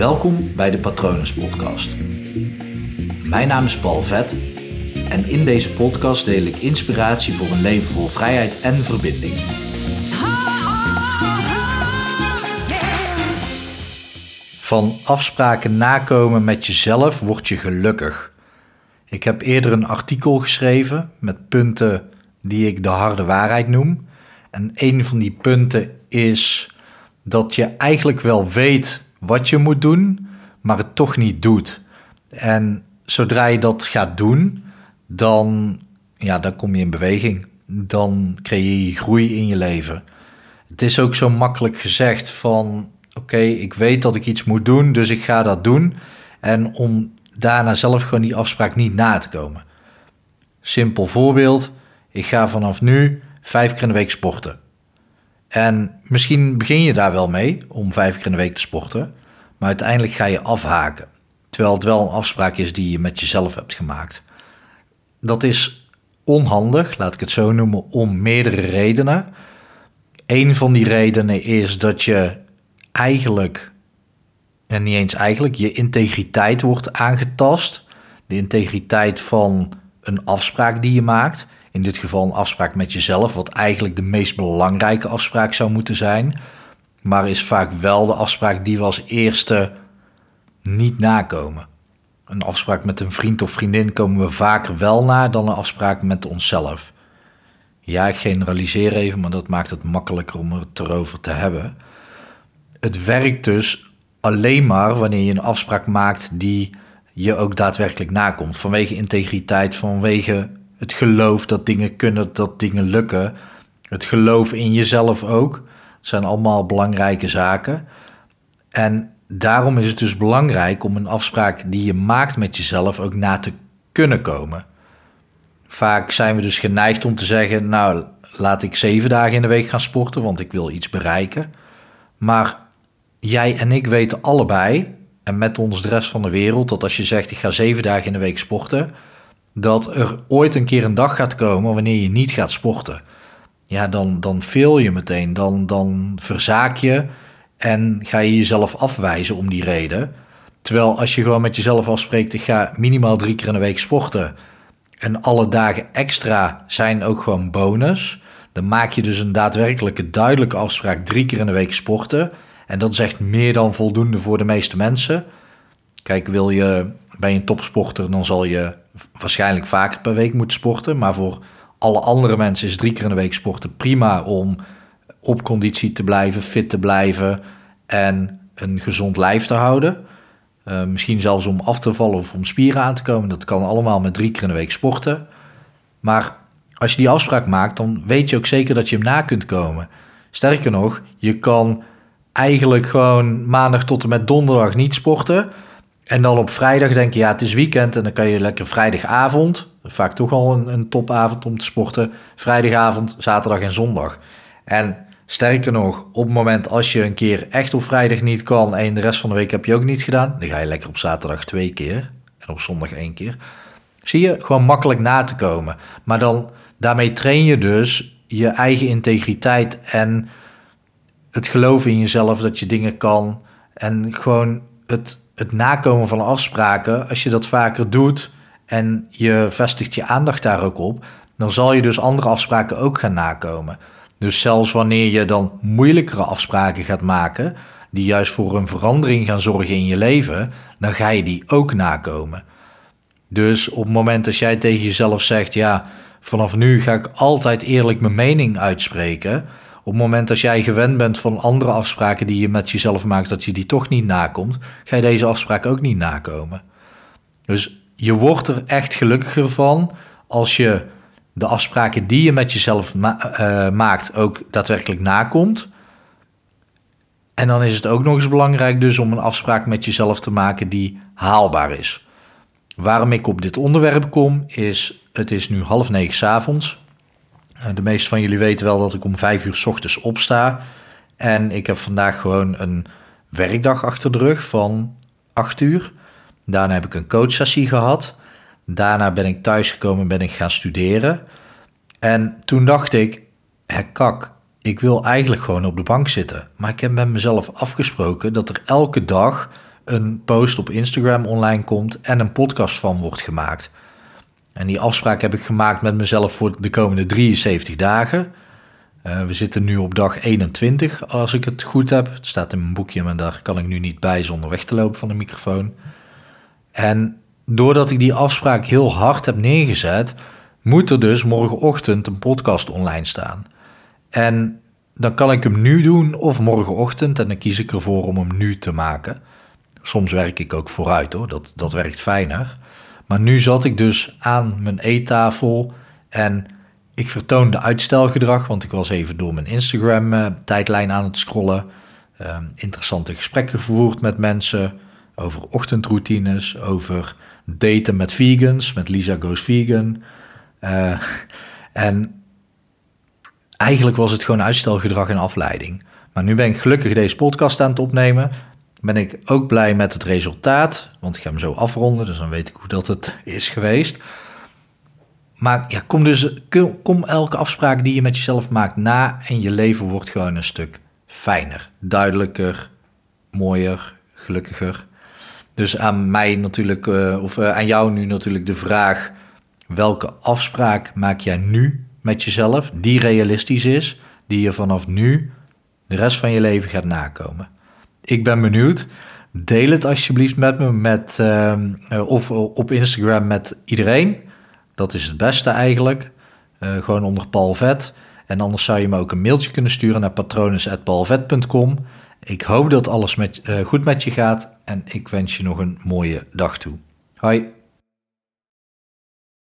Welkom bij de Patronus Podcast. Mijn naam is Paul Vet en in deze podcast deel ik inspiratie voor een leven vol vrijheid en verbinding. Van afspraken nakomen met jezelf word je gelukkig. Ik heb eerder een artikel geschreven met punten die ik de harde waarheid noem. En een van die punten is dat je eigenlijk wel weet wat je moet doen, maar het toch niet doet. En zodra je dat gaat doen, dan, ja, dan kom je in beweging. Dan creëer je groei in je leven. Het is ook zo makkelijk gezegd van, oké, ik weet dat ik iets moet doen, dus ik ga dat doen. En om daarna zelf gewoon die afspraak niet na te komen. Simpel voorbeeld, ik ga vanaf nu vijf keer in de week sporten. En misschien begin je daar wel mee om vijf keer in de week te sporten, maar uiteindelijk ga je afhaken. Terwijl het wel een afspraak is die je met jezelf hebt gemaakt. Dat is onhandig, laat ik het zo noemen, om meerdere redenen. Een van die redenen is dat je eigenlijk, en niet eens eigenlijk, je integriteit wordt aangetast. De integriteit van een afspraak die je maakt. In dit geval een afspraak met jezelf, wat eigenlijk de meest belangrijke afspraak zou moeten zijn. Maar is vaak wel de afspraak die we als eerste niet nakomen. Een afspraak met een vriend of vriendin komen we vaker wel na dan een afspraak met onszelf. Ja, ik generaliseer even, maar dat maakt het makkelijker om het erover te hebben. Het werkt dus alleen maar wanneer je een afspraak maakt die je ook daadwerkelijk nakomt. Vanwege integriteit, vanwege het geloof dat dingen kunnen, dat dingen lukken. Het geloof in jezelf ook. Dat zijn allemaal belangrijke zaken. En daarom is het dus belangrijk om een afspraak die je maakt met jezelf ook na te kunnen komen. Vaak zijn we dus geneigd om te zeggen: Nou, laat ik zeven dagen in de week gaan sporten, want ik wil iets bereiken. Maar jij en ik weten allebei, en met ons de rest van de wereld, dat als je zegt: Ik ga zeven dagen in de week sporten dat er ooit een keer een dag gaat komen wanneer je niet gaat sporten. Ja, dan, dan veel je meteen. Dan, dan verzaak je en ga je jezelf afwijzen om die reden. Terwijl als je gewoon met jezelf afspreekt, ik ga minimaal drie keer in de week sporten. En alle dagen extra zijn ook gewoon bonus. Dan maak je dus een daadwerkelijke duidelijke afspraak drie keer in de week sporten. En dat is echt meer dan voldoende voor de meeste mensen. Kijk, wil je, ben je een topsporter, dan zal je waarschijnlijk vaker per week moeten sporten. Maar voor alle andere mensen is drie keer in de week sporten prima om op conditie te blijven, fit te blijven en een gezond lijf te houden. Uh, misschien zelfs om af te vallen of om spieren aan te komen. Dat kan allemaal met drie keer in de week sporten. Maar als je die afspraak maakt, dan weet je ook zeker dat je hem na kunt komen. Sterker nog, je kan eigenlijk gewoon maandag tot en met donderdag niet sporten. En dan op vrijdag denk je, ja, het is weekend en dan kan je lekker vrijdagavond, vaak toch al een, een topavond om te sporten, vrijdagavond, zaterdag en zondag. En sterker nog, op het moment als je een keer echt op vrijdag niet kan en de rest van de week heb je ook niet gedaan, dan ga je lekker op zaterdag twee keer en op zondag één keer. Zie je, gewoon makkelijk na te komen. Maar dan, daarmee train je dus je eigen integriteit en het geloven in jezelf dat je dingen kan en gewoon het het nakomen van afspraken, als je dat vaker doet en je vestigt je aandacht daar ook op, dan zal je dus andere afspraken ook gaan nakomen. Dus zelfs wanneer je dan moeilijkere afspraken gaat maken, die juist voor een verandering gaan zorgen in je leven, dan ga je die ook nakomen. Dus op het moment dat jij tegen jezelf zegt: Ja, vanaf nu ga ik altijd eerlijk mijn mening uitspreken op het moment dat jij gewend bent van andere afspraken die je met jezelf maakt, dat je die toch niet nakomt, ga je deze afspraak ook niet nakomen. Dus je wordt er echt gelukkiger van als je de afspraken die je met jezelf eh, maakt ook daadwerkelijk nakomt. En dan is het ook nog eens belangrijk dus om een afspraak met jezelf te maken die haalbaar is. Waarom ik op dit onderwerp kom is, het is nu half negen s avonds. Eh, de meeste van jullie weten wel dat ik om vijf uur s ochtends opsta. En ik heb vandaag gewoon een werkdag achter de rug van acht uur. Daarna heb ik een coachsessie gehad. Daarna ben ik thuisgekomen en ben ik gaan studeren. En toen dacht ik, kak, ik wil eigenlijk gewoon op de bank zitten. Maar ik heb met mezelf afgesproken dat er elke dag een post op Instagram online komt en een podcast van wordt gemaakt. En die afspraak heb ik gemaakt met mezelf voor de komende 73 dagen. Uh, we zitten nu op dag 21, als ik het goed heb. Het staat in mijn boekje, maar daar kan ik nu niet bij zonder weg te lopen van de microfoon. En doordat ik die afspraak heel hard heb neergezet, moet er dus morgenochtend een podcast online staan. En dan kan ik hem nu doen of morgenochtend en dan kies ik ervoor om hem nu te maken. Soms werk ik ook vooruit hoor, dat, dat werkt fijner. Maar nu zat ik dus aan mijn eettafel en ik vertoonde uitstelgedrag, want ik was even door mijn Instagram-tijdlijn aan het scrollen. Uh, interessante gesprekken gevoerd met mensen over ochtendroutines, over daten met vegans, met Lisa Goes Vegan. Uh, en eigenlijk was het gewoon uitstelgedrag en afleiding. Maar nu ben ik gelukkig deze podcast aan het opnemen. Ben ik ook blij met het resultaat, want ik ga hem zo afronden, dus dan weet ik hoe dat het is geweest. Maar ja, kom dus kom elke afspraak die je met jezelf maakt na en je leven wordt gewoon een stuk fijner, duidelijker, mooier, gelukkiger. Dus aan mij natuurlijk, uh, of uh, aan jou nu natuurlijk de vraag: welke afspraak maak jij nu met jezelf die realistisch is, die je vanaf nu de rest van je leven gaat nakomen? Ik ben benieuwd. Deel het alsjeblieft met me met, uh, of op Instagram met iedereen. Dat is het beste eigenlijk. gewoon onder Paul Vet. En anders zou je me ook een mailtje kunnen sturen naar patronus.paulvet.com. Ik hoop dat alles met, goed met je gaat en ik wens je nog een mooie dag toe. Hoi.